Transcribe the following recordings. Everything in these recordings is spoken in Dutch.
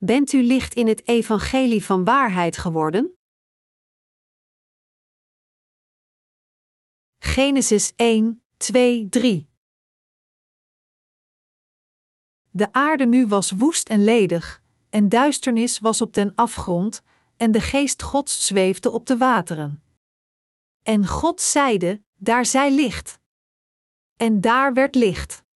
Bent u licht in het evangelie van waarheid geworden? Genesis 1, 2, 3 De aarde nu was woest en ledig, en duisternis was op den afgrond, en de geest Gods zweefde op de wateren. En God zeide: Daar zij licht. En daar werd licht.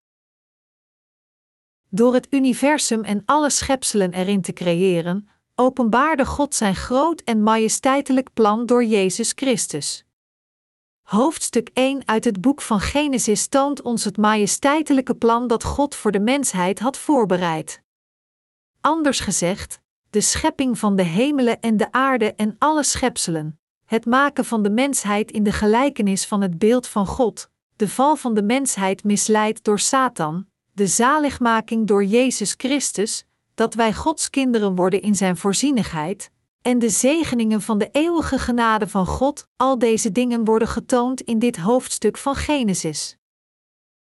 Door het universum en alle schepselen erin te creëren, openbaarde God zijn groot en majesteitelijk plan door Jezus Christus. Hoofdstuk 1 uit het boek van Genesis toont ons het majesteitelijke plan dat God voor de mensheid had voorbereid. Anders gezegd, de schepping van de hemelen en de aarde en alle schepselen, het maken van de mensheid in de gelijkenis van het beeld van God, de val van de mensheid misleid door Satan, de zaligmaking door Jezus Christus, dat wij Gods kinderen worden in Zijn voorzienigheid, en de zegeningen van de eeuwige genade van God, al deze dingen worden getoond in dit hoofdstuk van Genesis.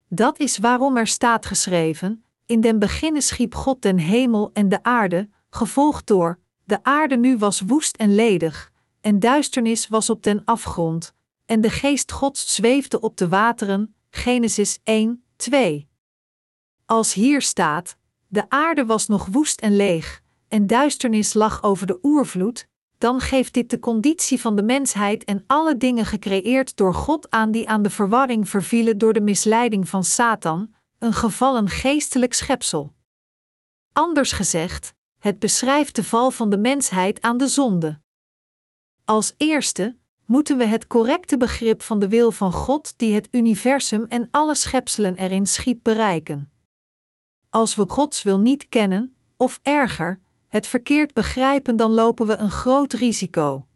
Dat is waarom er staat geschreven: In den beginnen schiep God den hemel en de aarde, gevolgd door: De aarde nu was woest en ledig, en duisternis was op den afgrond, en de geest Gods zweefde op de wateren. Genesis 1, 2. Als hier staat: De aarde was nog woest en leeg, en duisternis lag over de oervloed, dan geeft dit de conditie van de mensheid en alle dingen gecreëerd door God aan die aan de verwarring vervielen door de misleiding van Satan, een gevallen geestelijk schepsel. Anders gezegd, het beschrijft de val van de mensheid aan de zonde. Als eerste moeten we het correcte begrip van de wil van God die het universum en alle schepselen erin schiep bereiken. Als we Gods wil niet kennen, of erger, het verkeerd begrijpen, dan lopen we een groot risico.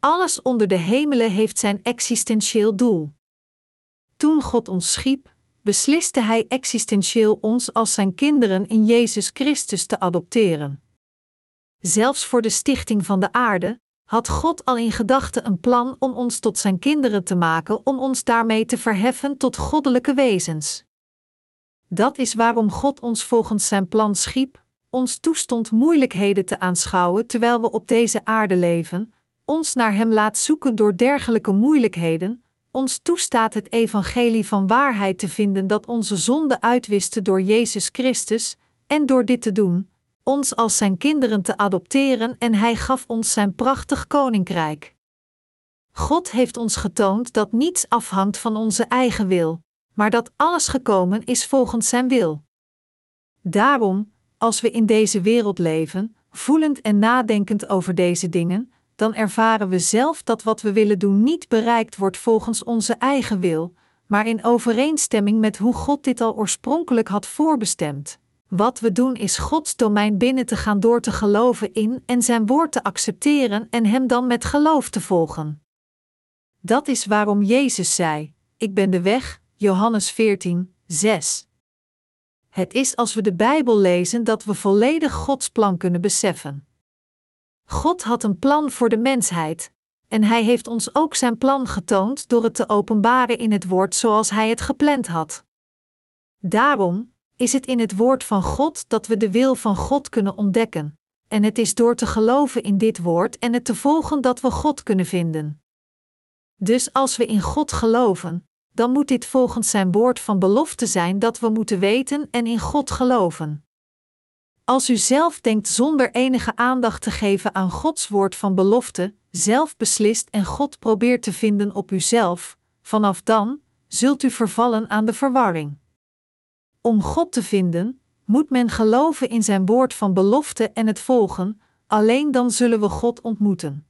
Alles onder de hemelen heeft zijn existentieel doel. Toen God ons schiep, besliste Hij existentieel ons als Zijn kinderen in Jezus Christus te adopteren. Zelfs voor de stichting van de aarde had God al in gedachten een plan om ons tot Zijn kinderen te maken, om ons daarmee te verheffen tot goddelijke wezens. Dat is waarom God ons volgens Zijn plan schiep, ons toestond moeilijkheden te aanschouwen terwijl we op deze aarde leven, ons naar Hem laat zoeken door dergelijke moeilijkheden, ons toestaat het evangelie van waarheid te vinden dat onze zonde uitwiste door Jezus Christus, en door dit te doen, ons als Zijn kinderen te adopteren en Hij gaf ons Zijn prachtig koninkrijk. God heeft ons getoond dat niets afhangt van onze eigen wil, maar dat alles gekomen is volgens Zijn wil. Daarom, als we in deze wereld leven, voelend en nadenkend over deze dingen, dan ervaren we zelf dat wat we willen doen niet bereikt wordt volgens onze eigen wil, maar in overeenstemming met hoe God dit al oorspronkelijk had voorbestemd. Wat we doen is Gods domein binnen te gaan door te geloven in en Zijn woord te accepteren en Hem dan met geloof te volgen. Dat is waarom Jezus zei: Ik ben de weg, Johannes 14, 6. Het is als we de Bijbel lezen dat we volledig Gods plan kunnen beseffen. God had een plan voor de mensheid, en Hij heeft ons ook Zijn plan getoond door het te openbaren in het Woord zoals Hij het gepland had. Daarom is het in het Woord van God dat we de wil van God kunnen ontdekken, en het is door te geloven in dit Woord en het te volgen dat we God kunnen vinden. Dus als we in God geloven, dan moet dit volgens zijn woord van belofte zijn dat we moeten weten en in God geloven. Als u zelf denkt zonder enige aandacht te geven aan Gods woord van belofte, zelf beslist en God probeert te vinden op uzelf, vanaf dan zult u vervallen aan de verwarring. Om God te vinden, moet men geloven in zijn woord van belofte en het volgen, alleen dan zullen we God ontmoeten.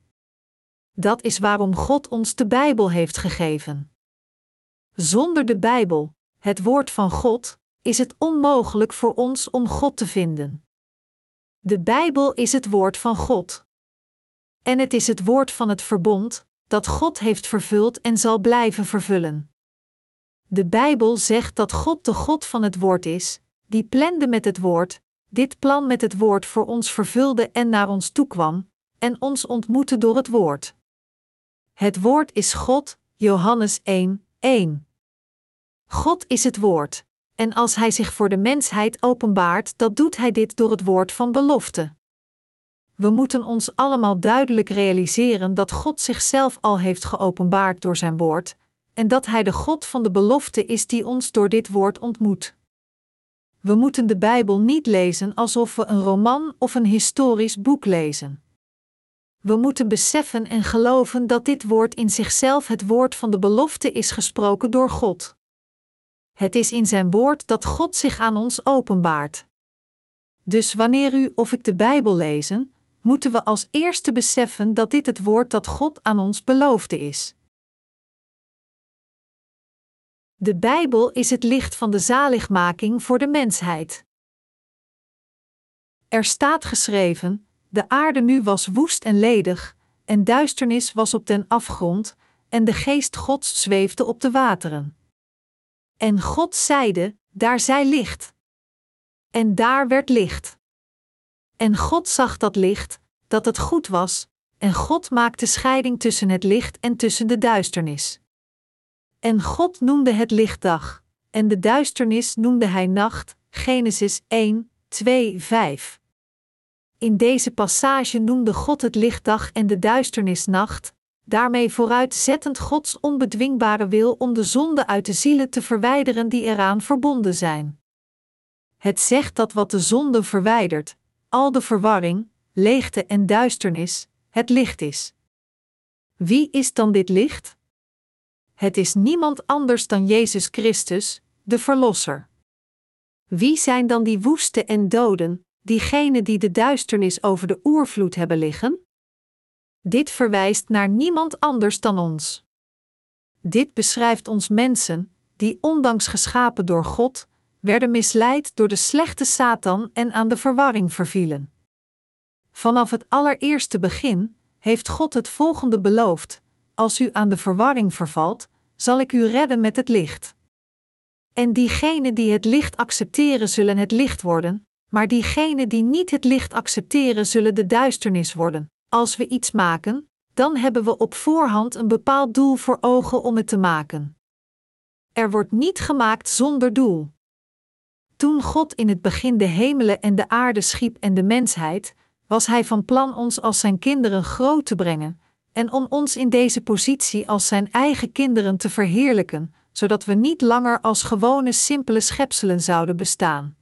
Dat is waarom God ons de Bijbel heeft gegeven. Zonder de Bijbel, het woord van God, is het onmogelijk voor ons om God te vinden. De Bijbel is het woord van God. En het is het woord van het verbond, dat God heeft vervuld en zal blijven vervullen. De Bijbel zegt dat God de God van het woord is, die plande met het woord, dit plan met het woord voor ons vervulde en naar ons toekwam, en ons ontmoette door het woord. Het woord is God, Johannes 1, 1. God is het woord, En als Hij zich voor de mensheid openbaart, dan doet Hij dit door het woord van belofte. We moeten ons allemaal duidelijk realiseren dat God zichzelf al heeft geopenbaard door Zijn woord, en dat Hij de God van de belofte is die ons door dit woord ontmoet. We moeten de Bijbel niet lezen alsof we een roman of een historisch boek lezen. We moeten beseffen en geloven dat dit woord in zichzelf het woord van de belofte is gesproken door God. Het is in Zijn woord dat God zich aan ons openbaart. Dus wanneer u of ik de Bijbel lezen, moeten we als eerste beseffen dat dit het woord dat God aan ons beloofde is. De Bijbel is het licht van de zaligmaking voor de mensheid. Er staat geschreven: De aarde nu was woest en ledig, en duisternis was op den afgrond, en de geest Gods zweefde op de wateren. En God zeide: Daar zij licht. En daar werd licht. En God zag dat licht, dat het goed was, en God maakte scheiding tussen het licht en tussen de duisternis. En God noemde het licht dag, en de duisternis noemde hij nacht. Genesis 1, 2, 5. In deze passage noemde God het licht dag en de duisternis nacht, daarmee vooruitzettend Gods onbedwingbare wil om de zonde uit de zielen te verwijderen die eraan verbonden zijn. Het zegt dat wat de zonde verwijdert, al de verwarring, leegte en duisternis, het licht is. Wie is dan dit licht? Het is niemand anders dan Jezus Christus, de Verlosser. Wie zijn dan die woeste en doden, diegenen die de duisternis over de oervloed hebben liggen? Dit verwijst naar niemand anders dan ons. Dit beschrijft ons mensen, die ondanks geschapen door God, werden misleid door de slechte Satan en aan de verwarring vervielen. Vanaf het allereerste begin heeft God het volgende beloofd: Als u aan de verwarring vervalt, zal ik u redden met het licht. En diegenen die het licht accepteren, zullen het licht worden, maar diegenen die niet het licht accepteren, zullen de duisternis worden. Als we iets maken, dan hebben we op voorhand een bepaald doel voor ogen om het te maken. Er wordt niet gemaakt zonder doel. Toen God in het begin de hemelen en de aarde schiep en de mensheid, was Hij van plan ons als Zijn kinderen groot te brengen, en om ons in deze positie als Zijn eigen kinderen te verheerlijken, zodat we niet langer als gewone simpele schepselen zouden bestaan.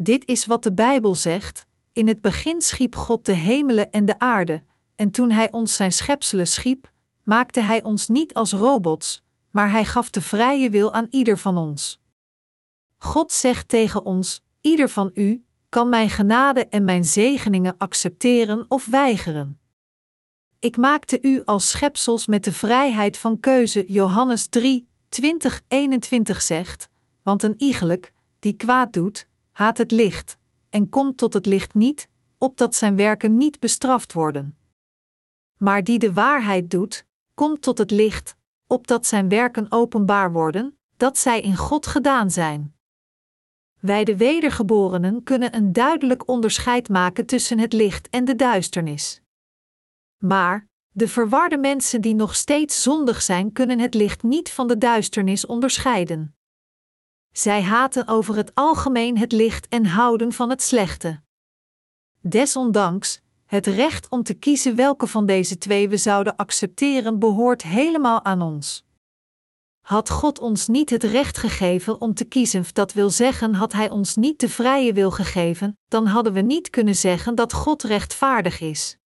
Dit is wat de Bijbel zegt: In het begin schiep God de hemelen en de aarde, en toen Hij ons Zijn schepselen schiep, maakte Hij ons niet als robots, maar Hij gaf de vrije wil aan ieder van ons. God zegt tegen ons: Ieder van u kan mijn genade en mijn zegeningen accepteren of weigeren. Ik maakte u als schepsels met de vrijheid van keuze, Johannes 3, 20, 21 zegt, want een iegelijk, die kwaad doet, haat het licht, en komt tot het licht niet, opdat zijn werken niet bestraft worden. Maar die de waarheid doet, komt tot het licht, opdat zijn werken openbaar worden, dat zij in God gedaan zijn. Wij de wedergeborenen kunnen een duidelijk onderscheid maken tussen het licht en de duisternis. Maar, de verwarde mensen die nog steeds zondig zijn, kunnen het licht niet van de duisternis onderscheiden. Zij haten over het algemeen het licht en houden van het slechte. Desondanks, het recht om te kiezen welke van deze twee we zouden accepteren behoort helemaal aan ons. Had God ons niet het recht gegeven om te kiezen, dat wil zeggen, had Hij ons niet de vrije wil gegeven, dan hadden we niet kunnen zeggen dat God rechtvaardig is.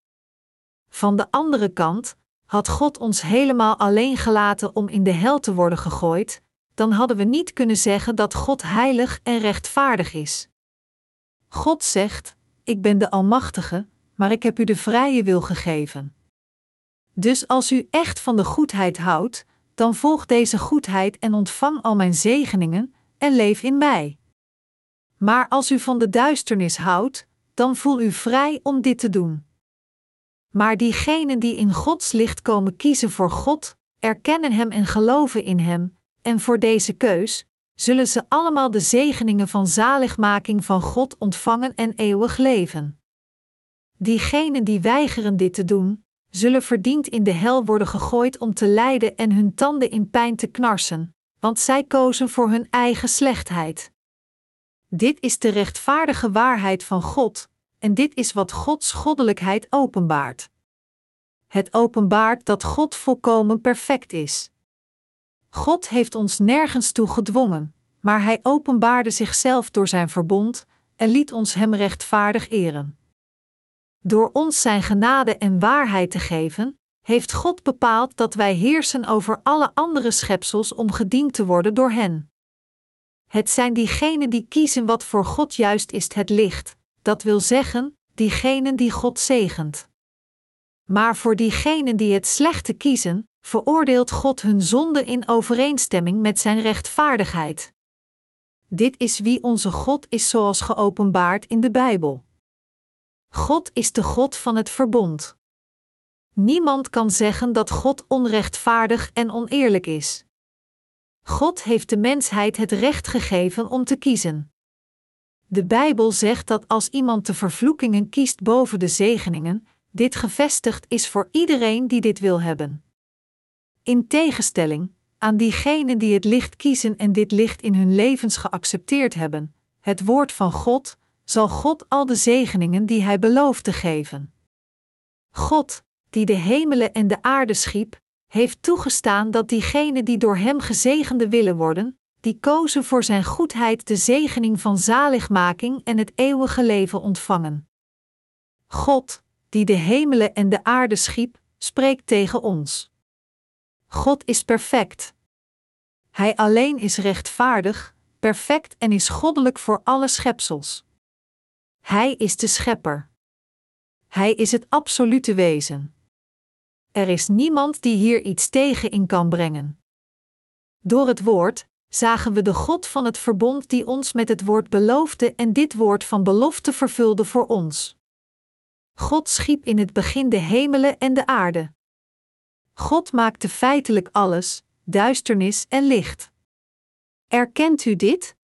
Van de andere kant, had God ons helemaal alleen gelaten om in de hel te worden gegooid, dan hadden we niet kunnen zeggen dat God heilig en rechtvaardig is. God zegt: Ik ben de Almachtige, maar ik heb u de vrije wil gegeven. Dus als u echt van de goedheid houdt, dan volg deze goedheid en ontvang al mijn zegeningen en leef in mij. Maar als u van de duisternis houdt, dan voel u vrij om dit te doen. Maar diegenen die in Gods licht komen kiezen voor God, erkennen Hem en geloven in Hem, en voor deze keus, zullen ze allemaal de zegeningen van zaligmaking van God ontvangen en eeuwig leven. Diegenen die weigeren dit te doen, zullen verdiend in de hel worden gegooid om te lijden en hun tanden in pijn te knarsen, want zij kozen voor hun eigen slechtheid. Dit is de rechtvaardige waarheid van God, en dit is wat Gods goddelijkheid openbaart. Het openbaart dat God volkomen perfect is. God heeft ons nergens toe gedwongen, maar Hij openbaarde zichzelf door Zijn verbond en liet ons Hem rechtvaardig eren. Door ons Zijn genade en waarheid te geven, heeft God bepaald dat wij heersen over alle andere schepsels om gediend te worden door hen. Het zijn diegenen die kiezen wat voor God juist is het licht, dat wil zeggen, diegenen die God zegent. Maar voor diegenen die het slechte kiezen, veroordeelt God hun zonde in overeenstemming met zijn rechtvaardigheid. Dit is wie onze God is zoals geopenbaard in de Bijbel. God is de God van het verbond. Niemand kan zeggen dat God onrechtvaardig en oneerlijk is. God heeft de mensheid het recht gegeven om te kiezen. De Bijbel zegt dat als iemand de vervloekingen kiest boven de zegeningen, dit gevestigd is voor iedereen die dit wil hebben. In tegenstelling aan diegenen die het licht kiezen en dit licht in hun levens geaccepteerd hebben, het woord van God, zal God al de zegeningen die Hij belooft te geven. God, die de hemelen en de aarde schiep, heeft toegestaan dat diegenen die door Hem gezegende willen worden, die kozen voor Zijn goedheid de zegening van zaligmaking en het eeuwige leven ontvangen. God, die de hemelen en de aarde schiep, spreekt tegen ons. God is perfect. Hij alleen is rechtvaardig, perfect en is goddelijk voor alle schepsels. Hij is de schepper. Hij is het absolute wezen. Er is niemand die hier iets tegen in kan brengen. Door het woord zagen we de God van het verbond die ons met het woord beloofde en dit woord van belofte vervulde voor ons. God schiep in het begin de hemelen en de aarde. God maakte feitelijk alles, duisternis en licht. Erkent u dit?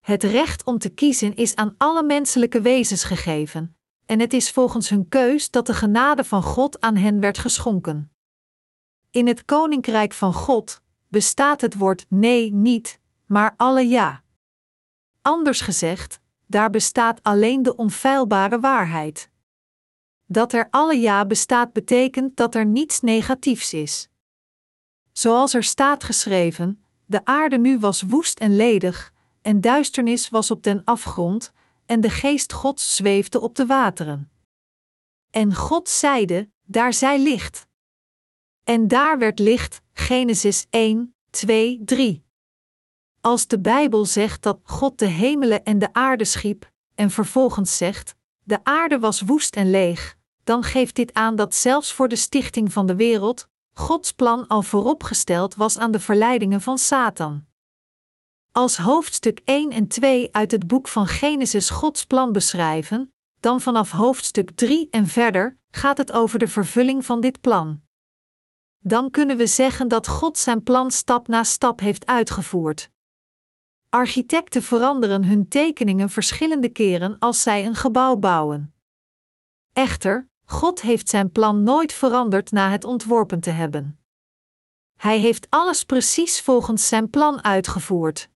Het recht om te kiezen is aan alle menselijke wezens gegeven, en het is volgens hun keus dat de genade van God aan hen werd geschonken. In het koninkrijk van God bestaat het woord nee niet, maar alle ja. Anders gezegd, daar bestaat alleen de onfeilbare waarheid. Dat er alle ja bestaat betekent dat er niets negatiefs is. Zoals er staat geschreven: de aarde nu was woest en ledig, en duisternis was op den afgrond, en de geest Gods zweefde op de wateren. En God zeide: Daar zij licht. En daar werd licht, Genesis 1, 2, 3. Als de Bijbel zegt dat God de hemelen en de aarde schiep, en vervolgens zegt: De aarde was woest en leeg, dan geeft dit aan dat zelfs voor de stichting van de wereld Gods plan al vooropgesteld was aan de verleidingen van Satan. Als hoofdstuk 1 en 2 uit het boek van Genesis Gods plan beschrijven, dan vanaf hoofdstuk 3 en verder gaat het over de vervulling van dit plan. Dan kunnen we zeggen dat God zijn plan stap na stap heeft uitgevoerd. Architecten veranderen hun tekeningen verschillende keren als zij een gebouw bouwen. Echter, God heeft zijn plan nooit veranderd na het ontworpen te hebben. Hij heeft alles precies volgens zijn plan uitgevoerd.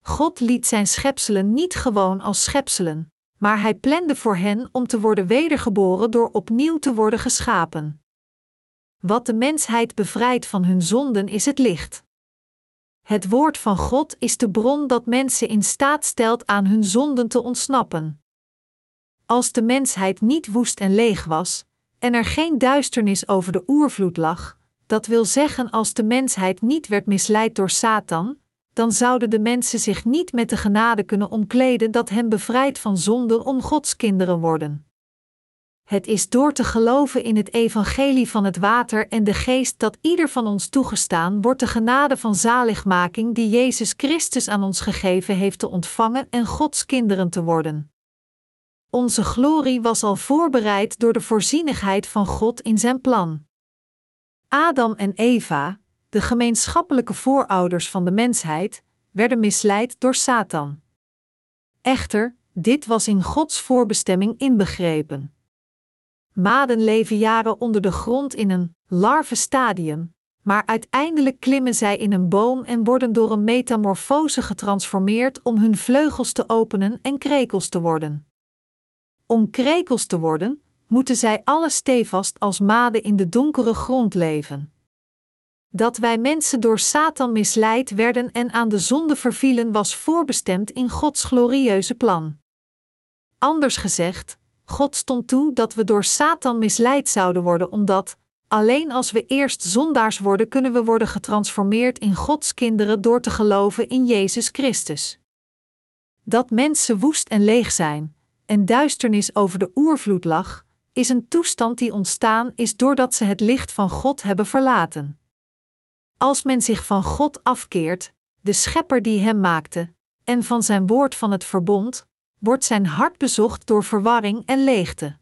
God liet zijn schepselen niet gewoon als schepselen, maar hij plande voor hen om te worden wedergeboren door opnieuw te worden geschapen. Wat de mensheid bevrijdt van hun zonden is het licht. Het woord van God is de bron dat mensen in staat stelt aan hun zonden te ontsnappen. Als de mensheid niet woest en leeg was, en er geen duisternis over de oervloed lag, dat wil zeggen als de mensheid niet werd misleid door Satan, dan zouden de mensen zich niet met de genade kunnen omkleden dat hen bevrijdt van zonde om Gods kinderen worden. Het is door te geloven in het evangelie van het water en de geest dat ieder van ons toegestaan wordt de genade van zaligmaking die Jezus Christus aan ons gegeven heeft te ontvangen en Gods kinderen te worden. Onze glorie was al voorbereid door de voorzienigheid van God in zijn plan. Adam en Eva, de gemeenschappelijke voorouders van de mensheid, werden misleid door Satan. Echter, dit was in Gods voorbestemming inbegrepen. Maden leven jaren onder de grond in een larvenstadium, maar uiteindelijk klimmen zij in een boom en worden door een metamorfose getransformeerd om hun vleugels te openen en krekels te worden. Om krekels te worden, moeten zij alle stevast als maden in de donkere grond leven. Dat wij mensen door Satan misleid werden en aan de zonde vervielen was voorbestemd in Gods glorieuze plan. Anders gezegd, God stond toe dat we door Satan misleid zouden worden, omdat, alleen als we eerst zondaars worden, kunnen we worden getransformeerd in Gods kinderen door te geloven in Jezus Christus. Dat mensen woest en leeg zijn, en duisternis over de oervloed lag, is een toestand die ontstaan is doordat ze het licht van God hebben verlaten. Als men zich van God afkeert, de schepper die hem maakte, en van zijn woord van het verbond, wordt zijn hart bezocht door verwarring en leegte.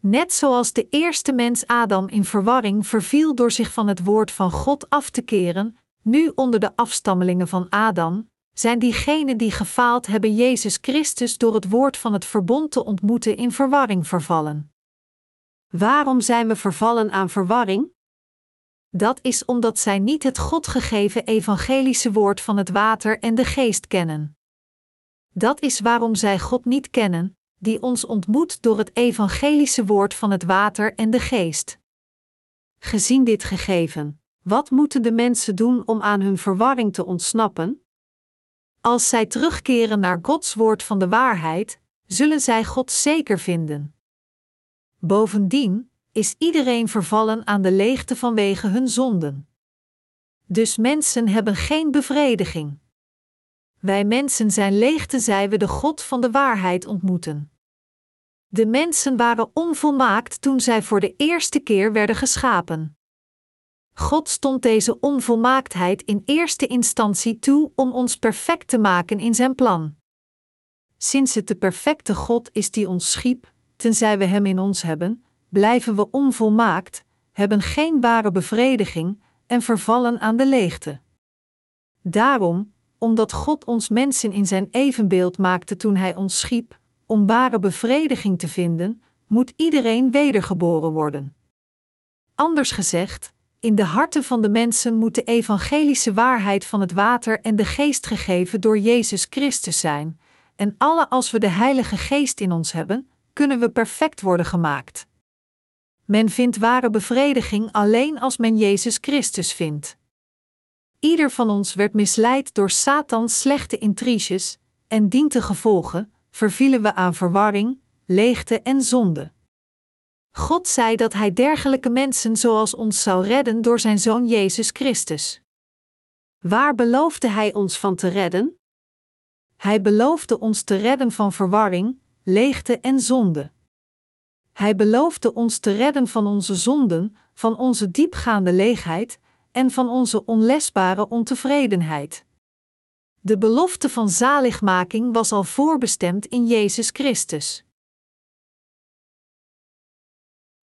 Net zoals de eerste mens Adam in verwarring verviel door zich van het woord van God af te keren, nu onder de afstammelingen van Adam, zijn diegenen die gefaald hebben Jezus Christus door het woord van het verbond te ontmoeten in verwarring vervallen. Waarom zijn we vervallen aan verwarring? Dat is omdat zij niet het God gegeven evangelische woord van het water en de geest kennen. Dat is waarom zij God niet kennen, die ons ontmoet door het evangelische woord van het water en de geest. Gezien dit gegeven, wat moeten de mensen doen om aan hun verwarring te ontsnappen? Als zij terugkeren naar Gods woord van de waarheid, zullen zij God zeker vinden. Bovendien is iedereen vervallen aan de leegte vanwege hun zonden. Dus mensen hebben geen bevrediging. Wij mensen zijn leeg tenzij we de God van de waarheid ontmoeten. De mensen waren onvolmaakt toen zij voor de eerste keer werden geschapen. God stond deze onvolmaaktheid in eerste instantie toe om ons perfect te maken in zijn plan. Sinds het de perfecte God is die ons schiep, tenzij we Hem in ons hebben, blijven we onvolmaakt, hebben geen ware bevrediging en vervallen aan de leegte. Daarom, omdat God ons mensen in zijn evenbeeld maakte toen Hij ons schiep, om ware bevrediging te vinden, moet iedereen wedergeboren worden. Anders gezegd, in de harten van de mensen moet de evangelische waarheid van het water en de geest gegeven door Jezus Christus zijn, en alle als we de Heilige Geest in ons hebben, kunnen we perfect worden gemaakt. Men vindt ware bevrediging alleen als men Jezus Christus vindt. Ieder van ons werd misleid door Satans slechte intriges, en dient te gevolgen, vervielen we aan verwarring, leegte en zonde. God zei dat Hij dergelijke mensen zoals ons zou redden door Zijn Zoon Jezus Christus. Waar beloofde Hij ons van te redden? Hij beloofde ons te redden van verwarring, leegte en zonde. Hij beloofde ons te redden van onze zonden, van onze diepgaande leegheid en van onze onlesbare ontevredenheid. De belofte van zaligmaking was al voorbestemd in Jezus Christus.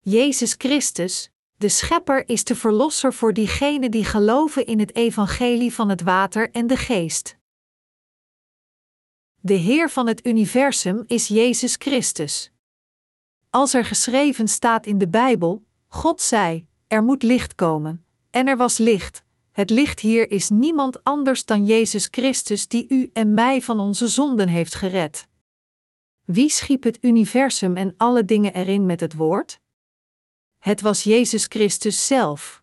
Jezus Christus, de Schepper, is de Verlosser voor diegenen die geloven in het Evangelie van het Water en de Geest. De Heer van het universum is Jezus Christus. Als er geschreven staat in de Bijbel: God zei: Er moet licht komen, en er was licht. Het licht hier is niemand anders dan Jezus Christus, die u en mij van onze zonden heeft gered. Wie schiep het universum en alle dingen erin met het woord? Het was Jezus Christus zelf.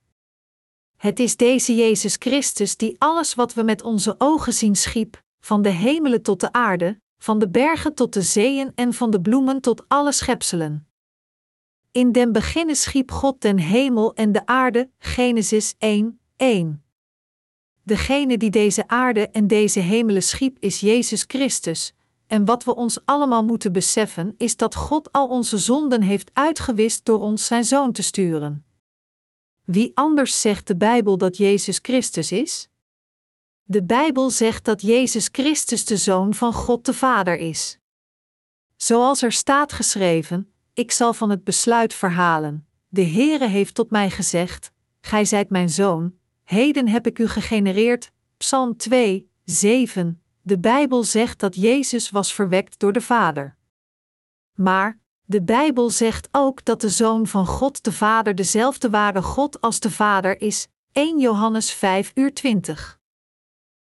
Het is deze Jezus Christus die alles wat we met onze ogen zien schiep, van de hemelen tot de aarde, van de bergen tot de zeeën en van de bloemen tot alle schepselen. In den beginnen schiep God den hemel en de aarde, Genesis 1, 1. Degene die deze aarde en deze hemelen schiep is Jezus Christus, en wat we ons allemaal moeten beseffen is dat God al onze zonden heeft uitgewist door ons zijn zoon te sturen. Wie anders zegt de Bijbel dat Jezus Christus is? De Bijbel zegt dat Jezus Christus de Zoon van God de Vader is. Zoals er staat geschreven: Ik zal van het besluit verhalen. De Heere heeft tot mij gezegd: Gij zijt mijn zoon, heden heb ik u gegenereerd. Psalm 2, 7. De Bijbel zegt dat Jezus was verwekt door de Vader. Maar de Bijbel zegt ook dat de Zoon van God de Vader dezelfde ware God als de Vader is, 1 Johannes 5 uur 20.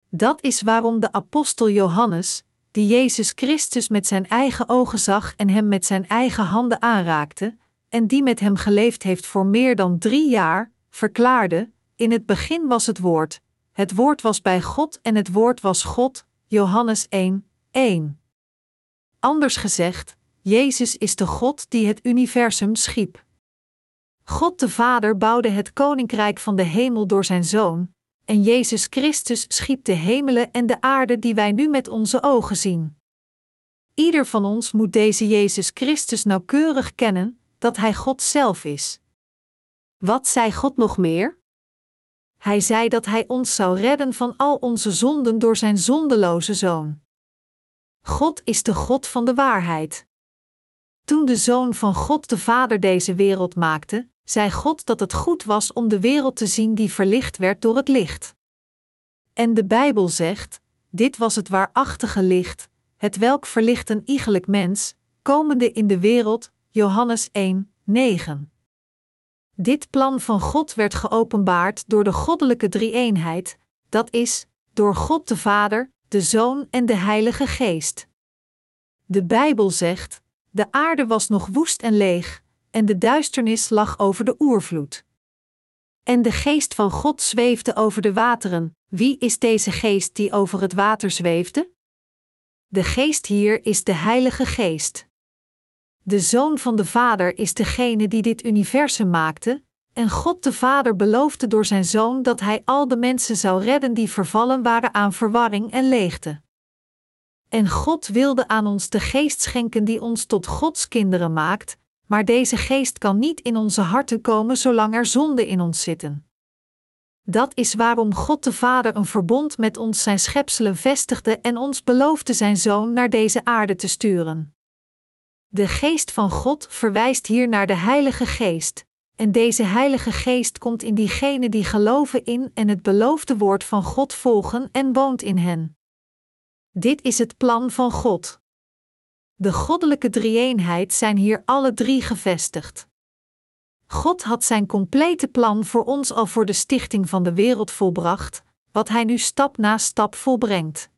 Dat is waarom de apostel Johannes, die Jezus Christus met zijn eigen ogen zag en hem met zijn eigen handen aanraakte, en die met hem geleefd heeft voor meer dan drie jaar, verklaarde: In het begin was het Woord, het Woord was bij God en het Woord was God. Johannes 1, 1. Anders gezegd, Jezus is de God die het universum schiep. God de Vader bouwde het koninkrijk van de hemel door zijn Zoon, en Jezus Christus schiep de hemelen en de aarde die wij nu met onze ogen zien. Ieder van ons moet deze Jezus Christus nauwkeurig kennen, dat Hij God zelf is. Wat zei God nog meer? Hij zei dat Hij ons zou redden van al onze zonden door Zijn zondeloze Zoon. God is de God van de waarheid. Toen de Zoon van God de Vader deze wereld maakte, zei God dat het goed was om de wereld te zien die verlicht werd door het licht. En de Bijbel zegt: Dit was het waarachtige licht, het welk verlicht een iegelijk mens, komende in de wereld, Johannes 1, 9. Dit plan van God werd geopenbaard door de goddelijke drie-eenheid, dat is, door God de Vader, de Zoon en de Heilige Geest. De Bijbel zegt: De aarde was nog woest en leeg, en de duisternis lag over de oervloed. En de geest van God zweefde over de wateren. Wie is deze geest die over het water zweefde? De geest hier is de Heilige Geest. De Zoon van de Vader is degene die dit universum maakte, en God de Vader beloofde door zijn Zoon dat Hij al de mensen zou redden die vervallen waren aan verwarring en leegte. En God wilde aan ons de geest schenken die ons tot Gods kinderen maakt, maar deze geest kan niet in onze harten komen zolang er zonde in ons zitten. Dat is waarom God de Vader een verbond met ons zijn schepselen vestigde en ons beloofde zijn Zoon naar deze aarde te sturen. De geest van God verwijst hier naar de Heilige Geest, en deze Heilige Geest komt in diegenen die geloven in en het beloofde woord van God volgen en woont in hen. Dit is het plan van God. De goddelijke drie-eenheid zijn hier alle drie gevestigd. God had zijn complete plan voor ons al voor de stichting van de wereld volbracht, wat hij nu stap na stap volbrengt.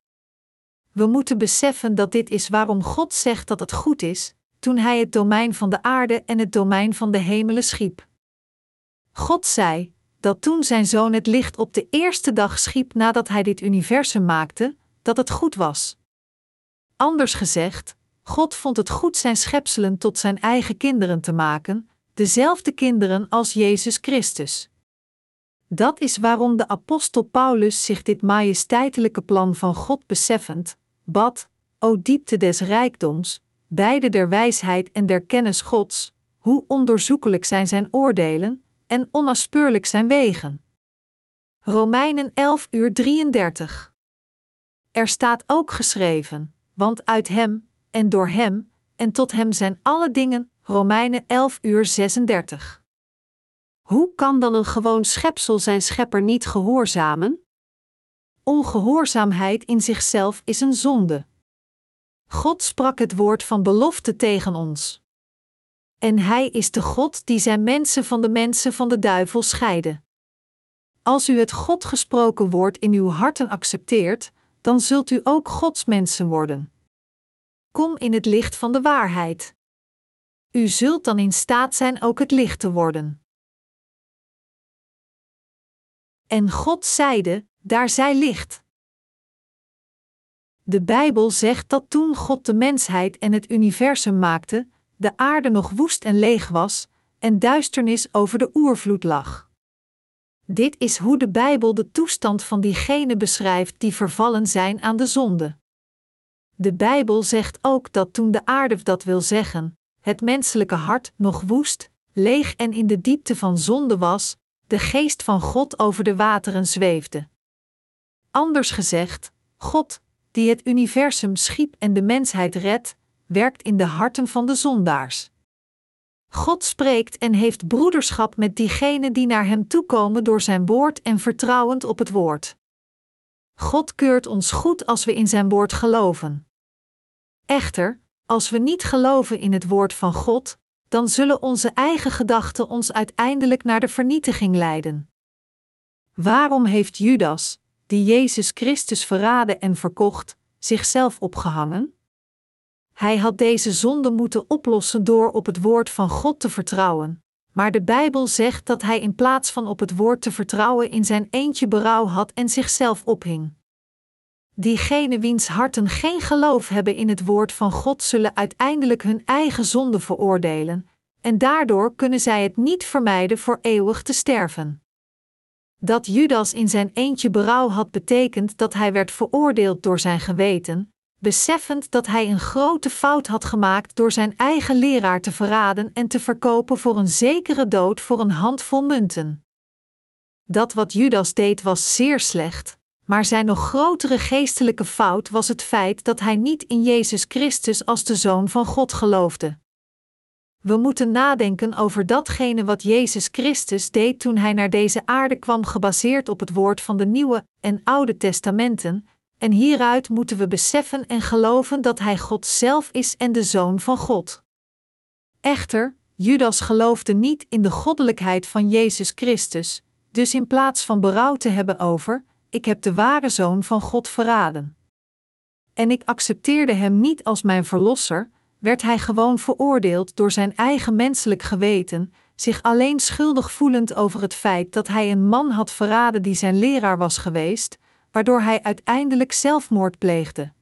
We moeten beseffen dat dit is waarom God zegt dat het goed is, toen hij het domein van de aarde en het domein van de hemelen schiep. God zei dat toen zijn zoon het licht op de eerste dag schiep nadat hij dit universum maakte, dat het goed was. Anders gezegd, God vond het goed zijn schepselen tot zijn eigen kinderen te maken, dezelfde kinderen als Jezus Christus. Dat is waarom de apostel Paulus zich dit majesteitelijke plan van God beseffend, bad: O diepte des rijkdoms, beide der wijsheid en der kennis Gods, hoe onderzoekelijk zijn zijn oordelen en onnaspeurlijk zijn wegen. Romeinen 11 uur 33. Er staat ook geschreven: Want uit hem, en door hem, en tot hem zijn alle dingen. Romeinen 11 uur 36. Hoe kan dan een gewoon schepsel zijn schepper niet gehoorzamen? Ongehoorzaamheid in zichzelf is een zonde. God sprak het woord van belofte tegen ons. En Hij is de God die zijn mensen van de mensen van de duivel scheidde. Als u het God gesproken woord in uw harten accepteert, dan zult u ook Gods mensen worden. Kom in het licht van de waarheid. U zult dan in staat zijn ook het licht te worden. En God zeide: Daar zij licht. De Bijbel zegt dat toen God de mensheid en het universum maakte, de aarde nog woest en leeg was, en duisternis over de oervloed lag. Dit is hoe de Bijbel de toestand van diegenen beschrijft die vervallen zijn aan de zonde. De Bijbel zegt ook dat toen de aarde, dat wil zeggen, het menselijke hart nog woest, leeg en in de diepte van zonde was, de geest van God over de wateren zweefde. Anders gezegd, God, die het universum schiep en de mensheid redt, werkt in de harten van de zondaars. God spreekt en heeft broederschap met diegenen die naar Hem toekomen door Zijn woord en vertrouwend op het woord. God keurt ons goed als we in Zijn woord geloven. Echter, als we niet geloven in het woord van God, dan zullen onze eigen gedachten ons uiteindelijk naar de vernietiging leiden. Waarom heeft Judas, die Jezus Christus verraden en verkocht, zichzelf opgehangen? Hij had deze zonde moeten oplossen door op het woord van God te vertrouwen, maar de Bijbel zegt dat hij in plaats van op het woord te vertrouwen in zijn eentje berouw had en zichzelf ophing. Diegenen wiens harten geen geloof hebben in het woord van God zullen uiteindelijk hun eigen zonde veroordelen, en daardoor kunnen zij het niet vermijden voor eeuwig te sterven. Dat Judas in zijn eentje berouw had betekend dat hij werd veroordeeld door zijn geweten, beseffend dat hij een grote fout had gemaakt door zijn eigen leraar te verraden en te verkopen voor een zekere dood voor een handvol munten. Dat wat Judas deed was zeer slecht, maar zijn nog grotere geestelijke fout was het feit dat hij niet in Jezus Christus als de Zoon van God geloofde. We moeten nadenken over datgene wat Jezus Christus deed toen hij naar deze aarde kwam, gebaseerd op het woord van de Nieuwe en Oude Testamenten, en hieruit moeten we beseffen en geloven dat hij God zelf is en de Zoon van God. Echter, Judas geloofde niet in de goddelijkheid van Jezus Christus, dus in plaats van berouw te hebben over, ik heb de ware Zoon van God verraden. En ik accepteerde hem niet als mijn verlosser, werd hij gewoon veroordeeld door zijn eigen menselijk geweten, zich alleen schuldig voelend over het feit dat hij een man had verraden die zijn leraar was geweest, waardoor hij uiteindelijk zelfmoord pleegde.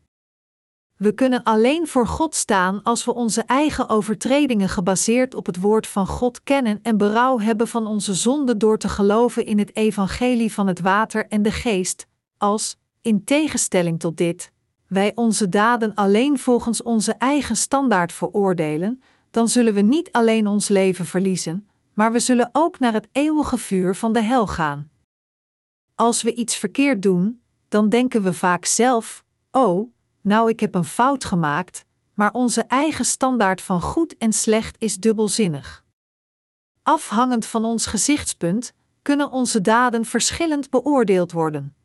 We kunnen alleen voor God staan als we onze eigen overtredingen gebaseerd op het woord van God kennen en berouw hebben van onze zonde door te geloven in het evangelie van het water en de geest, als, in tegenstelling tot dit, wij onze daden alleen volgens onze eigen standaard veroordelen, dan zullen we niet alleen ons leven verliezen, maar we zullen ook naar het eeuwige vuur van de hel gaan. Als we iets verkeerd doen, dan denken we vaak zelf: Oh, nou ik heb een fout gemaakt, maar onze eigen standaard van goed en slecht is dubbelzinnig. Afhangend van ons gezichtspunt kunnen onze daden verschillend beoordeeld worden.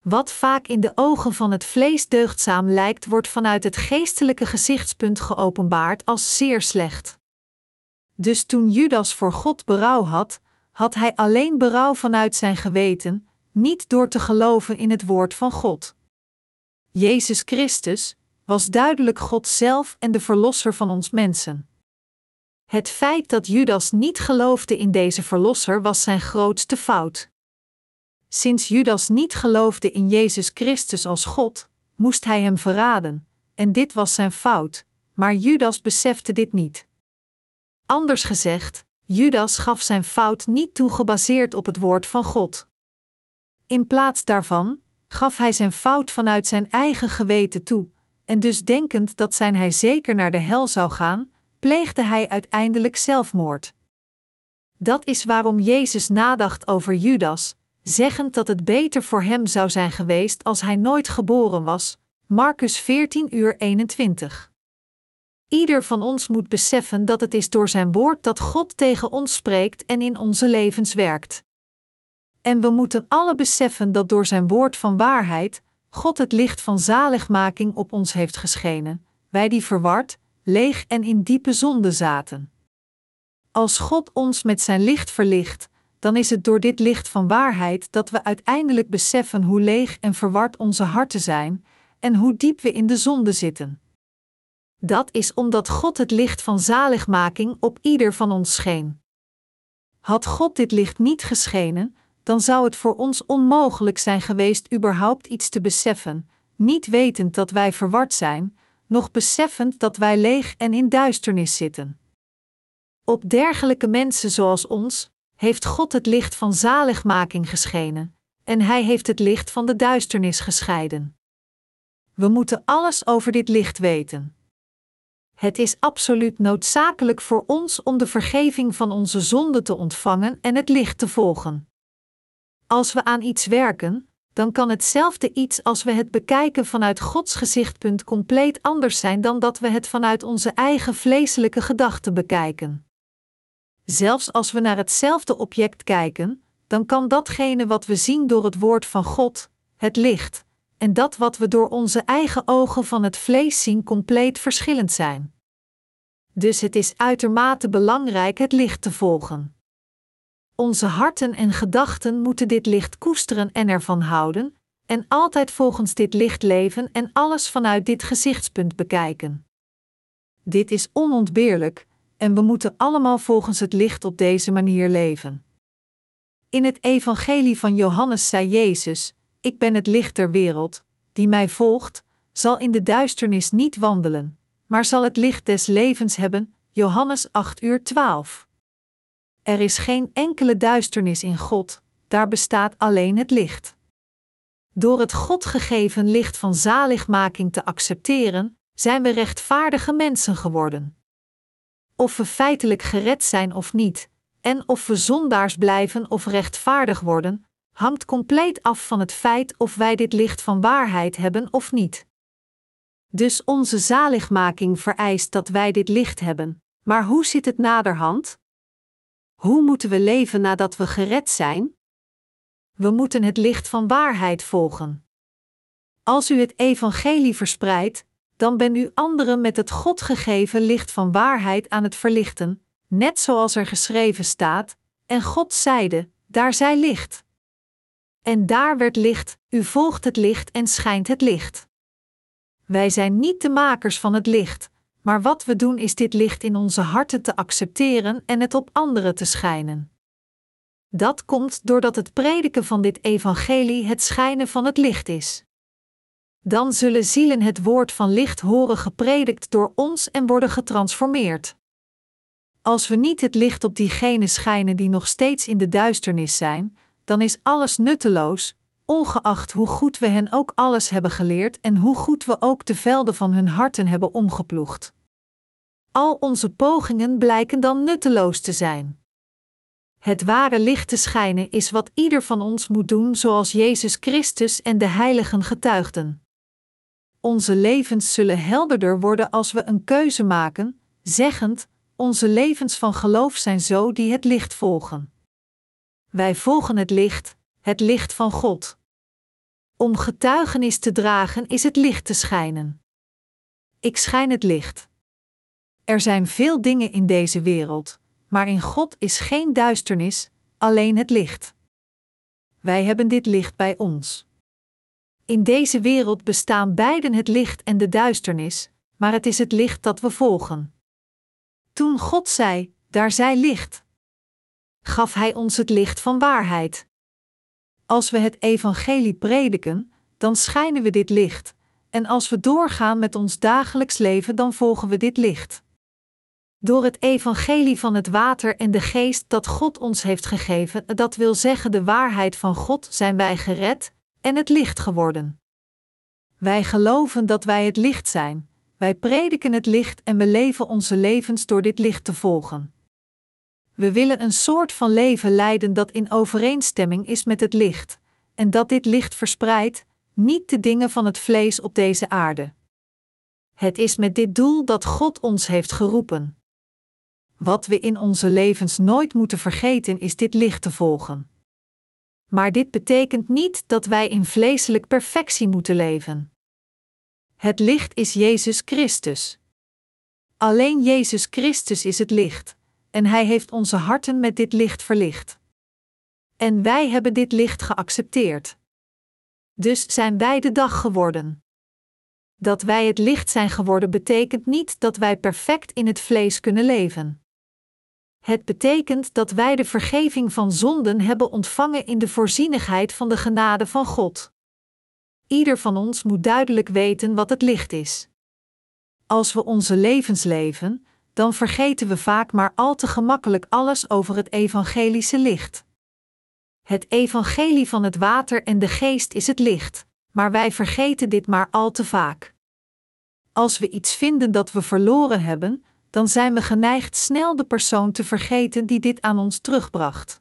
Wat vaak in de ogen van het vlees deugdzaam lijkt, wordt vanuit het geestelijke gezichtspunt geopenbaard als zeer slecht. Dus toen Judas voor God berouw had, had hij alleen berouw vanuit zijn geweten, niet door te geloven in het woord van God. Jezus Christus was duidelijk God zelf en de Verlosser van ons mensen. Het feit dat Judas niet geloofde in deze Verlosser was zijn grootste fout. Sinds Judas niet geloofde in Jezus Christus als God, moest hij hem verraden, en dit was zijn fout, maar Judas besefte dit niet. Anders gezegd, Judas gaf zijn fout niet toe gebaseerd op het woord van God. In plaats daarvan gaf hij zijn fout vanuit zijn eigen geweten toe, en dus denkend dat zijn hij zeker naar de hel zou gaan, pleegde hij uiteindelijk zelfmoord. Dat is waarom Jezus nadacht over Judas, zeggend dat het beter voor hem zou zijn geweest als hij nooit geboren was. Marcus 14 uur 21. Ieder van ons moet beseffen dat het is door zijn woord dat God tegen ons spreekt en in onze levens werkt. En we moeten alle beseffen dat door zijn woord van waarheid God het licht van zaligmaking op ons heeft geschenen, wij die verward, leeg en in diepe zonde zaten. Als God ons met zijn licht verlicht, dan is het door dit licht van waarheid dat we uiteindelijk beseffen hoe leeg en verward onze harten zijn en hoe diep we in de zonde zitten. Dat is omdat God het licht van zaligmaking op ieder van ons scheen. Had God dit licht niet geschenen, dan zou het voor ons onmogelijk zijn geweest überhaupt iets te beseffen, niet wetend dat wij verward zijn, nog beseffend dat wij leeg en in duisternis zitten. Op dergelijke mensen zoals ons heeft God het licht van zaligmaking geschenen, en Hij heeft het licht van de duisternis gescheiden. We moeten alles over dit licht weten. Het is absoluut noodzakelijk voor ons om de vergeving van onze zonden te ontvangen en het licht te volgen. Als we aan iets werken, dan kan hetzelfde iets als we het bekijken vanuit Gods gezichtpunt compleet anders zijn dan dat we het vanuit onze eigen vleeselijke gedachten bekijken. Zelfs als we naar hetzelfde object kijken, dan kan datgene wat we zien door het woord van God, het licht, en dat wat we door onze eigen ogen van het vlees zien compleet verschillend zijn. Dus het is uitermate belangrijk het licht te volgen. Onze harten en gedachten moeten dit licht koesteren en ervan houden, en altijd volgens dit licht leven en alles vanuit dit gezichtspunt bekijken. Dit is onontbeerlijk, en we moeten allemaal volgens het licht op deze manier leven. In het Evangelie van Johannes zei Jezus: Ik ben het licht der wereld, die mij volgt, zal in de duisternis niet wandelen, maar zal het licht des levens hebben. Johannes 8 uur 12. Er is geen enkele duisternis in God, daar bestaat alleen het licht. Door het God gegeven licht van zaligmaking te accepteren, zijn we rechtvaardige mensen geworden. Of we feitelijk gered zijn of niet, en of we zondaars blijven of rechtvaardig worden, hangt compleet af van het feit of wij dit licht van waarheid hebben of niet. Dus onze zaligmaking vereist dat wij dit licht hebben. Maar hoe zit het naderhand? Hoe moeten we leven nadat we gered zijn? We moeten het licht van waarheid volgen. Als u het evangelie verspreidt, dan bent u anderen met het God gegeven licht van waarheid aan het verlichten, net zoals er geschreven staat: En God zeide: Daar zij licht. En daar werd licht, u volgt het licht en schijnt het licht. Wij zijn niet de makers van het licht, maar wat we doen is dit licht in onze harten te accepteren en het op anderen te schijnen. Dat komt doordat het prediken van dit evangelie het schijnen van het licht is. Dan zullen zielen het woord van licht horen gepredikt door ons en worden getransformeerd. Als we niet het licht op diegenen schijnen die nog steeds in de duisternis zijn, dan is alles nutteloos, ongeacht hoe goed we hen ook alles hebben geleerd en hoe goed we ook de velden van hun harten hebben omgeploegd. Al onze pogingen blijken dan nutteloos te zijn. Het ware licht te schijnen is wat ieder van ons moet doen, zoals Jezus Christus en de heiligen getuigden. Onze levens zullen helderder worden als we een keuze maken, zeggend: Onze levens van geloof zijn zo die het licht volgen. Wij volgen het licht, het licht van God. Om getuigenis te dragen is het licht te schijnen. Ik schijn het licht. Er zijn veel dingen in deze wereld, maar in God is geen duisternis, alleen het licht. Wij hebben dit licht bij ons. In deze wereld bestaan beiden het licht en de duisternis, maar het is het licht dat we volgen. Toen God zei: Daar zij licht, gaf Hij ons het licht van waarheid. Als we het evangelie prediken, dan schijnen we dit licht, en als we doorgaan met ons dagelijks leven, dan volgen we dit licht. Door het evangelie van het water en de geest dat God ons heeft gegeven, dat wil zeggen de waarheid van God, zijn wij gered en het licht geworden. Wij geloven dat wij het licht zijn, wij prediken het licht en we leven onze levens door dit licht te volgen. We willen een soort van leven leiden dat in overeenstemming is met het licht, en dat dit licht verspreidt, niet de dingen van het vlees op deze aarde. Het is met dit doel dat God ons heeft geroepen. Wat we in onze levens nooit moeten vergeten is dit licht te volgen. Maar dit betekent niet dat wij in vleeselijk perfectie moeten leven. Het licht is Jezus Christus. Alleen Jezus Christus is het licht en Hij heeft onze harten met dit licht verlicht. En wij hebben dit licht geaccepteerd. Dus zijn wij de dag geworden. Dat wij het licht zijn geworden betekent niet dat wij perfect in het vlees kunnen leven. Het betekent dat wij de vergeving van zonden hebben ontvangen in de voorzienigheid van de genade van God. Ieder van ons moet duidelijk weten wat het licht is. Als we onze levens leven, dan vergeten we vaak maar al te gemakkelijk alles over het evangelische licht. Het evangelie van het water en de geest is het licht, maar wij vergeten dit maar al te vaak. Als we iets vinden dat we verloren hebben, dan zijn we geneigd snel de persoon te vergeten die dit aan ons terugbracht.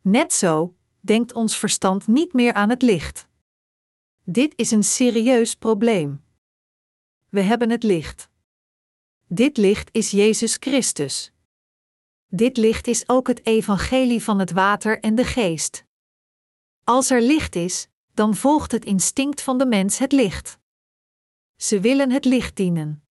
Net zo denkt ons verstand niet meer aan het licht. Dit is een serieus probleem. We hebben het licht. Dit licht is Jezus Christus. Dit licht is ook het evangelie van het water en de geest. Als er licht is, dan volgt het instinct van de mens het licht. Ze willen het licht dienen.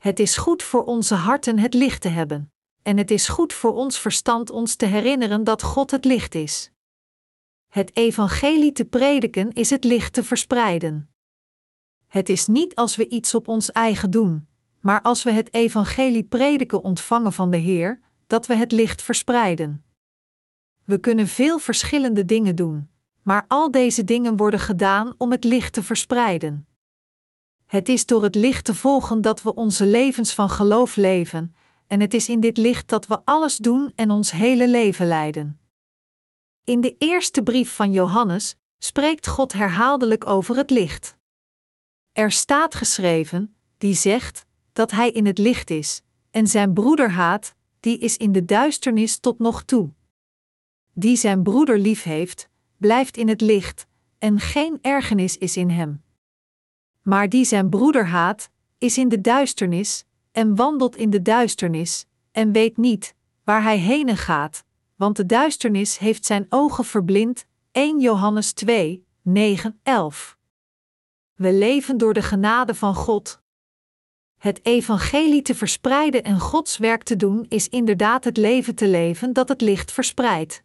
Het is goed voor onze harten het licht te hebben, en het is goed voor ons verstand ons te herinneren dat God het licht is. Het evangelie te prediken is het licht te verspreiden. Het is niet als we iets op ons eigen doen, maar als we het evangelie prediken ontvangen van de Heer, dat we het licht verspreiden. We kunnen veel verschillende dingen doen, maar al deze dingen worden gedaan om het licht te verspreiden. Het is door het licht te volgen dat we onze levens van geloof leven, en het is in dit licht dat we alles doen en ons hele leven leiden. In de eerste brief van Johannes spreekt God herhaaldelijk over het licht. Er staat geschreven, die zegt dat hij in het licht is, en zijn broeder haat, die is in de duisternis tot nog toe. Die zijn broeder lief heeft, blijft in het licht, en geen ergernis is in hem. Maar die zijn broeder haat, is in de duisternis, en wandelt in de duisternis, en weet niet waar hij heen gaat, want de duisternis heeft zijn ogen verblind. 1 Johannes 2, 9, 11. We leven door de genade van God. Het evangelie te verspreiden en Gods werk te doen is inderdaad het leven te leven dat het licht verspreidt.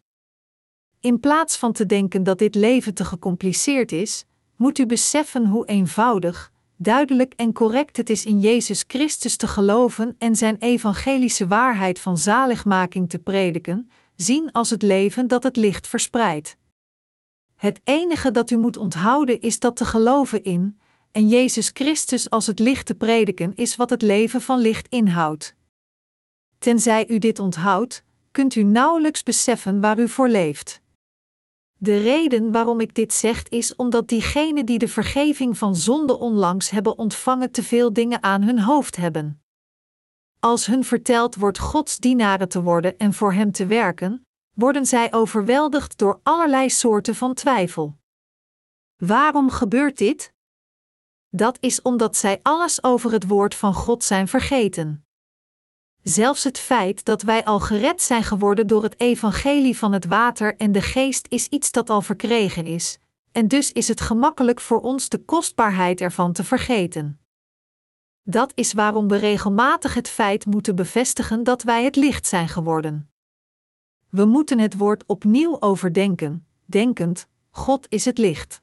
In plaats van te denken dat dit leven te gecompliceerd is, moet u beseffen hoe eenvoudig, duidelijk en correct het is in Jezus Christus te geloven en zijn evangelische waarheid van zaligmaking te prediken, zien als het leven dat het licht verspreidt. Het enige dat u moet onthouden is dat te geloven in, en Jezus Christus als het licht te prediken is wat het leven van licht inhoudt. Tenzij u dit onthoudt, kunt u nauwelijks beseffen waar u voor leeft. De reden waarom ik dit zeg is omdat diegenen die de vergeving van zonde onlangs hebben ontvangen te veel dingen aan hun hoofd hebben. Als hun verteld wordt Gods dienaren te worden en voor Hem te werken, worden zij overweldigd door allerlei soorten van twijfel. Waarom gebeurt dit? Dat is omdat zij alles over het woord van God zijn vergeten. Zelfs het feit dat wij al gered zijn geworden door het evangelie van het water en de geest is iets dat al verkregen is, en dus is het gemakkelijk voor ons de kostbaarheid ervan te vergeten. Dat is waarom we regelmatig het feit moeten bevestigen dat wij het licht zijn geworden. We moeten het woord opnieuw overdenken, denkend: God is het licht.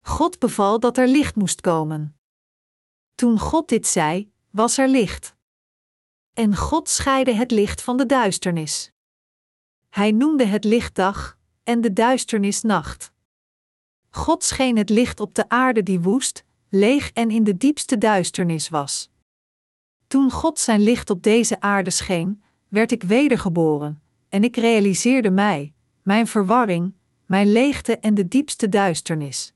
God beval dat er licht moest komen. Toen God dit zei, was er licht en God scheidde het licht van de duisternis. Hij noemde het licht dag en de duisternis nacht. God scheen het licht op de aarde die woest, leeg en in de diepste duisternis was. Toen God zijn licht op deze aarde scheen, werd ik wedergeboren, en ik realiseerde mij, mijn verwarring, mijn leegte en de diepste duisternis.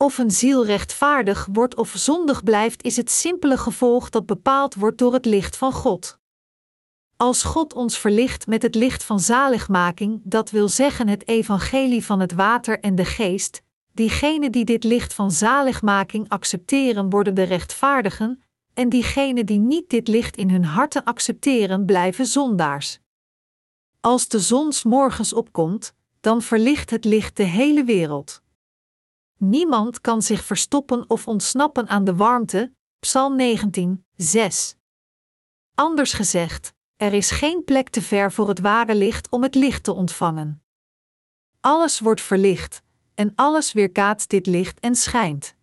Of een ziel rechtvaardig wordt of zondig blijft, is het simpele gevolg dat bepaald wordt door het licht van God. Als God ons verlicht met het licht van zaligmaking, dat wil zeggen het evangelie van het water en de geest, diegenen die dit licht van zaligmaking accepteren worden de rechtvaardigen, en diegenen die niet dit licht in hun harten accepteren blijven zondaars. Als de zon morgens opkomt, dan verlicht het licht de hele wereld. Niemand kan zich verstoppen of ontsnappen aan de warmte. Psalm 19, 6. Anders gezegd, er is geen plek te ver voor het ware licht om het licht te ontvangen. Alles wordt verlicht, en alles weerkaatst dit licht en schijnt.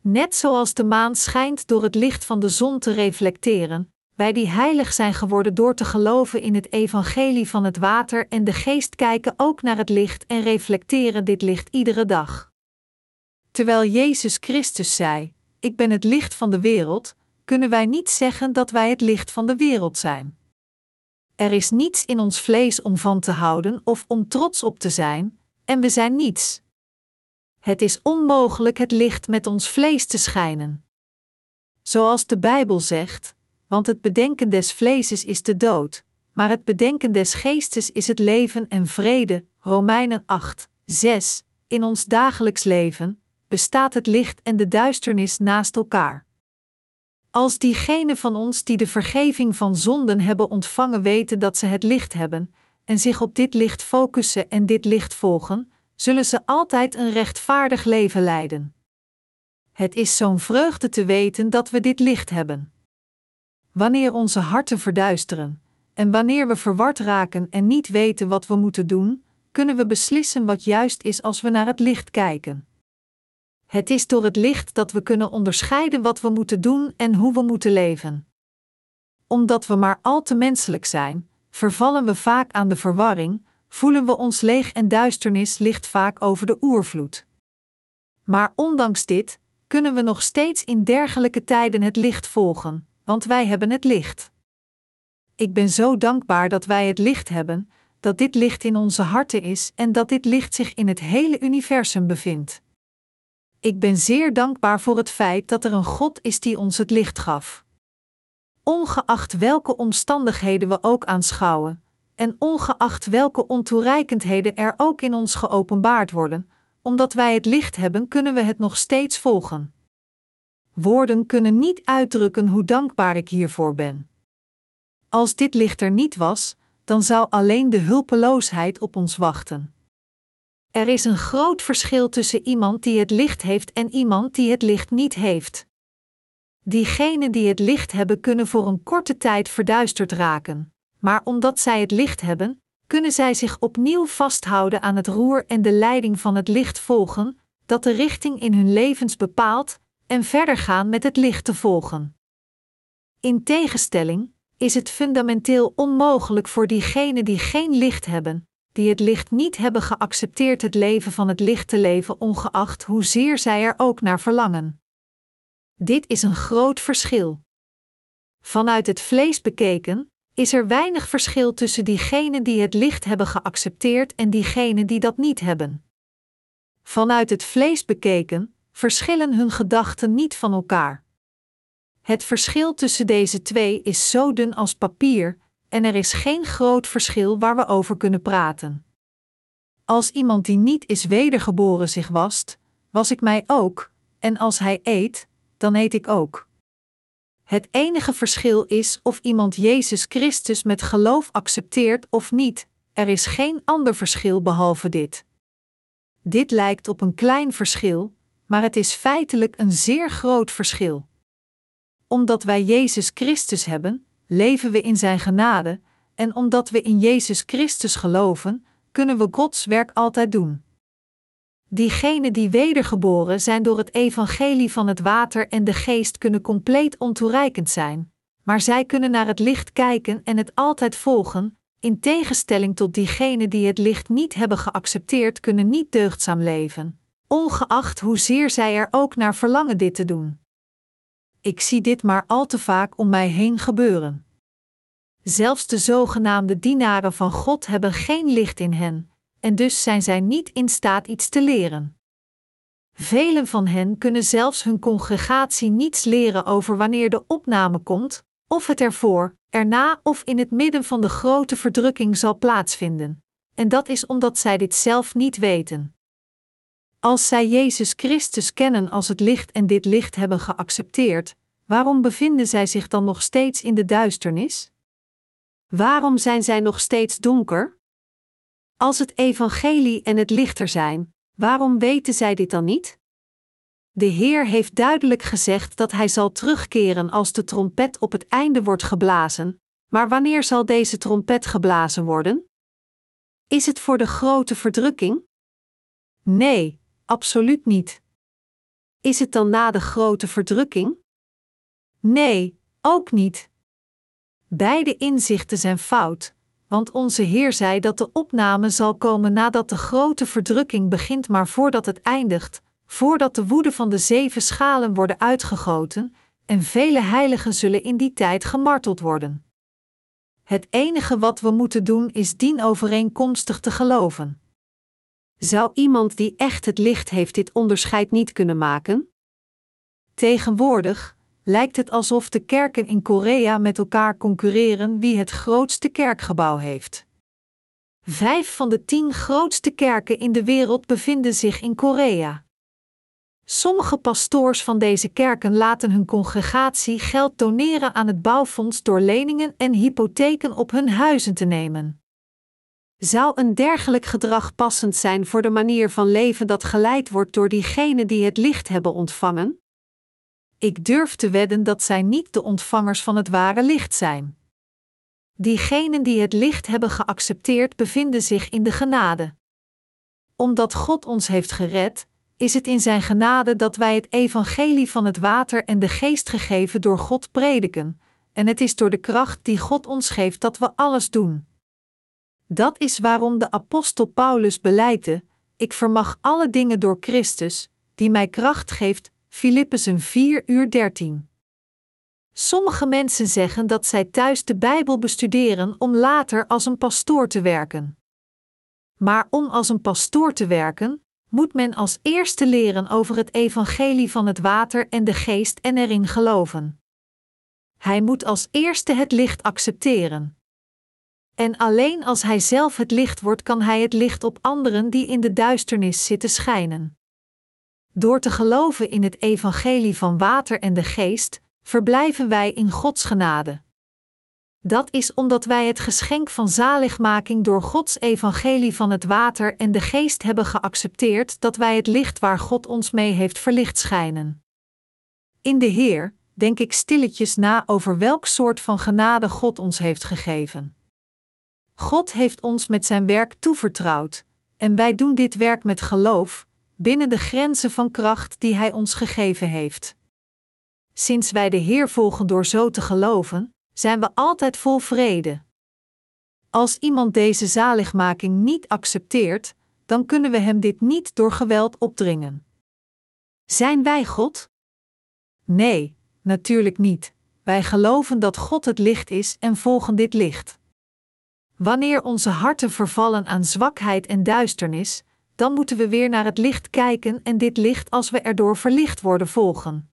Net zoals de maan schijnt door het licht van de zon te reflecteren, wij die heilig zijn geworden door te geloven in het evangelie van het water en de geest kijken ook naar het licht en reflecteren dit licht iedere dag. Terwijl Jezus Christus zei: Ik ben het licht van de wereld, kunnen wij niet zeggen dat wij het licht van de wereld zijn. Er is niets in ons vlees om van te houden of om trots op te zijn, en we zijn niets. Het is onmogelijk het licht met ons vlees te schijnen. Zoals de Bijbel zegt, want het bedenken des vleeses is de dood, maar het bedenken des geestes is het leven en vrede. Romeinen 8, 6. In ons dagelijks leven, bestaat het licht en de duisternis naast elkaar. Als diegenen van ons die de vergeving van zonden hebben ontvangen weten dat ze het licht hebben, en zich op dit licht focussen en dit licht volgen, zullen ze altijd een rechtvaardig leven leiden. Het is zo'n vreugde te weten dat we dit licht hebben. wanneer onze harten verduisteren, en wanneer we verward raken en niet weten wat we moeten doen, kunnen we beslissen wat juist is als we naar het licht kijken. Het is door het licht dat we kunnen onderscheiden wat we moeten doen en hoe we moeten leven. Omdat we maar al te menselijk zijn, vervallen we vaak aan de verwarring, voelen we ons leeg en duisternis ligt vaak over de oervloed. Maar ondanks dit, kunnen we nog steeds in dergelijke tijden het licht volgen, want wij hebben het licht. Ik ben zo dankbaar dat wij het licht hebben, dat dit licht in onze harten is en dat dit licht zich in het hele universum bevindt. Ik ben zeer dankbaar voor het feit dat er een God is die ons het licht gaf. Ongeacht welke omstandigheden we ook aanschouwen, en ongeacht welke ontoereikendheden er ook in ons geopenbaard worden, omdat wij het licht hebben, kunnen we het nog steeds volgen. Woorden kunnen niet uitdrukken hoe dankbaar ik hiervoor ben. Als dit licht er niet was, dan zou alleen de hulpeloosheid op ons wachten. Er is een groot verschil tussen iemand die het licht heeft en iemand die het licht niet heeft. Diegenen die het licht hebben kunnen voor een korte tijd verduisterd raken, maar omdat zij het licht hebben, kunnen zij zich opnieuw vasthouden aan het roer en de leiding van het licht volgen, dat de richting in hun levens bepaalt, en verder gaan met het licht te volgen. In tegenstelling is het fundamenteel onmogelijk voor diegenen die geen licht hebben, die het licht niet hebben geaccepteerd het leven van het licht te leven, ongeacht hoezeer zij er ook naar verlangen. Dit is een groot verschil. Vanuit het vlees bekeken, is er weinig verschil tussen diegenen die het licht hebben geaccepteerd en diegenen die dat niet hebben. Vanuit het vlees bekeken, verschillen hun gedachten niet van elkaar. Het verschil tussen deze twee is zo dun als papier, en er is geen groot verschil waar we over kunnen praten. Als iemand die niet is wedergeboren zich wast, was ik mij ook, en als hij eet, dan eet ik ook. Het enige verschil is of iemand Jezus Christus met geloof accepteert of niet, er is geen ander verschil behalve dit. Dit lijkt op een klein verschil, maar het is feitelijk een zeer groot verschil. Omdat wij Jezus Christus hebben, leven we in Zijn genade, en omdat we in Jezus Christus geloven, kunnen we Gods werk altijd doen. Diegenen die wedergeboren zijn door het evangelie van het water en de geest kunnen compleet ontoereikend zijn, maar zij kunnen naar het licht kijken en het altijd volgen, in tegenstelling tot diegenen die het licht niet hebben geaccepteerd kunnen niet deugdzaam leven, ongeacht hoezeer zij er ook naar verlangen dit te doen. Ik zie dit maar al te vaak om mij heen gebeuren. Zelfs de zogenaamde dienaren van God hebben geen licht in hen, en dus zijn zij niet in staat iets te leren. Velen van hen kunnen zelfs hun congregatie niets leren over wanneer de opname komt, of het ervoor, erna of in het midden van de grote verdrukking zal plaatsvinden. En dat is omdat zij dit zelf niet weten. Als zij Jezus Christus kennen als het licht en dit licht hebben geaccepteerd, waarom bevinden zij zich dan nog steeds in de duisternis? Waarom zijn zij nog steeds donker? Als het evangelie en het lichter zijn, waarom weten zij dit dan niet? De Heer heeft duidelijk gezegd dat Hij zal terugkeren als de trompet op het einde wordt geblazen, maar wanneer zal deze trompet geblazen worden? Is het voor de grote verdrukking? Nee, absoluut niet. Is het dan na de grote verdrukking? Nee, ook niet. Beide inzichten zijn fout, want onze Heer zei dat de opname zal komen nadat de grote verdrukking begint, maar voordat het eindigt, voordat de woede van de zeven schalen worden uitgegoten, en vele heiligen zullen in die tijd gemarteld worden. Het enige wat we moeten doen is dienovereenkomstig te geloven. Zou iemand die echt het licht heeft dit onderscheid niet kunnen maken? Tegenwoordig, lijkt het alsof de kerken in Korea met elkaar concurreren wie het grootste kerkgebouw heeft. Vijf van de tien grootste kerken in de wereld bevinden zich in Korea. Sommige pastoors van deze kerken laten hun congregatie geld doneren aan het bouwfonds door leningen en hypotheken op hun huizen te nemen. Zou een dergelijk gedrag passend zijn voor de manier van leven dat geleid wordt door diegenen die het licht hebben ontvangen? Ik durf te wedden dat zij niet de ontvangers van het ware licht zijn. Diegenen die het licht hebben geaccepteerd bevinden zich in de genade. Omdat God ons heeft gered, is het in Zijn genade dat wij het evangelie van het water en de geest gegeven door God prediken, en het is door de kracht die God ons geeft dat we alles doen. Dat is waarom de apostel Paulus beleitte: Ik vermag alle dingen door Christus, die mij kracht geeft. Filippenzen 4 uur 13. Sommige mensen zeggen dat zij thuis de Bijbel bestuderen om later als een pastoor te werken. Maar om als een pastoor te werken, moet men als eerste leren over het evangelie van het water en de geest en erin geloven. Hij moet als eerste het licht accepteren. En alleen als hij zelf het licht wordt, kan hij het licht op anderen die in de duisternis zitten schijnen. Door te geloven in het evangelie van water en de geest, verblijven wij in Gods genade. Dat is omdat wij het geschenk van zaligmaking door Gods evangelie van het water en de geest hebben geaccepteerd dat wij het licht waar God ons mee heeft verlicht schijnen. In de Heer denk ik stilletjes na over welk soort van genade God ons heeft gegeven. God heeft ons met zijn werk toevertrouwd, en wij doen dit werk met geloof, binnen de grenzen van kracht die Hij ons gegeven heeft. Sinds wij de Heer volgen door zo te geloven, zijn we altijd vol vrede. Als iemand deze zaligmaking niet accepteert, dan kunnen we hem dit niet door geweld opdringen. Zijn wij God? Nee, natuurlijk niet. Wij geloven dat God het licht is en volgen dit licht. Wanneer onze harten vervallen aan zwakheid en duisternis, dan moeten we weer naar het licht kijken en dit licht als we erdoor verlicht worden volgen.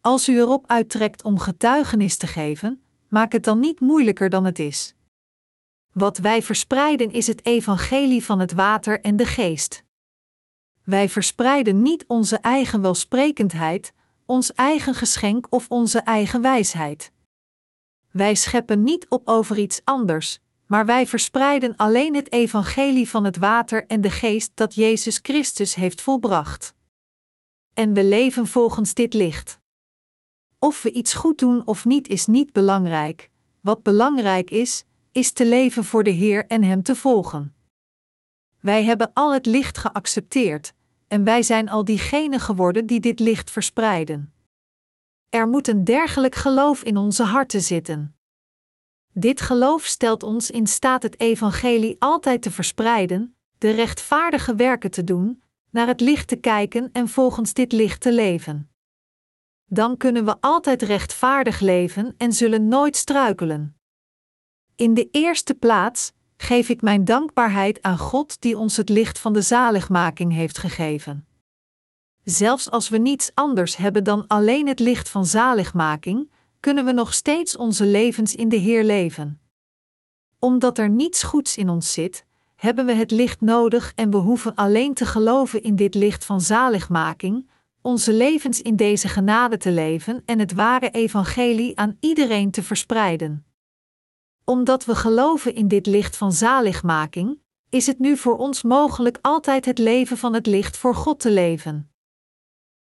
Als u erop uittrekt om getuigenis te geven, maak het dan niet moeilijker dan het is. Wat wij verspreiden is het evangelie van het water en de geest. Wij verspreiden niet onze eigen welsprekendheid, ons eigen geschenk of onze eigen wijsheid. Wij scheppen niet op over iets anders, maar wij verspreiden alleen het evangelie van het water en de geest dat Jezus Christus heeft volbracht. En we leven volgens dit licht. Of we iets goed doen of niet is niet belangrijk. Wat belangrijk is, is te leven voor de Heer en Hem te volgen. Wij hebben al het licht geaccepteerd, en wij zijn al diegenen geworden die dit licht verspreiden. Er moet een dergelijk geloof in onze harten zitten. Dit geloof stelt ons in staat het evangelie altijd te verspreiden, de rechtvaardige werken te doen, naar het licht te kijken en volgens dit licht te leven. Dan kunnen we altijd rechtvaardig leven en zullen nooit struikelen. In de eerste plaats geef ik mijn dankbaarheid aan God die ons het licht van de zaligmaking heeft gegeven. Zelfs als we niets anders hebben dan alleen het licht van zaligmaking, kunnen we nog steeds onze levens in de Heer leven. Omdat er niets goeds in ons zit, hebben we het licht nodig en we hoeven alleen te geloven in dit licht van zaligmaking, onze levens in deze genade te leven en het ware evangelie aan iedereen te verspreiden. Omdat we geloven in dit licht van zaligmaking, is het nu voor ons mogelijk altijd het leven van het licht voor God te leven.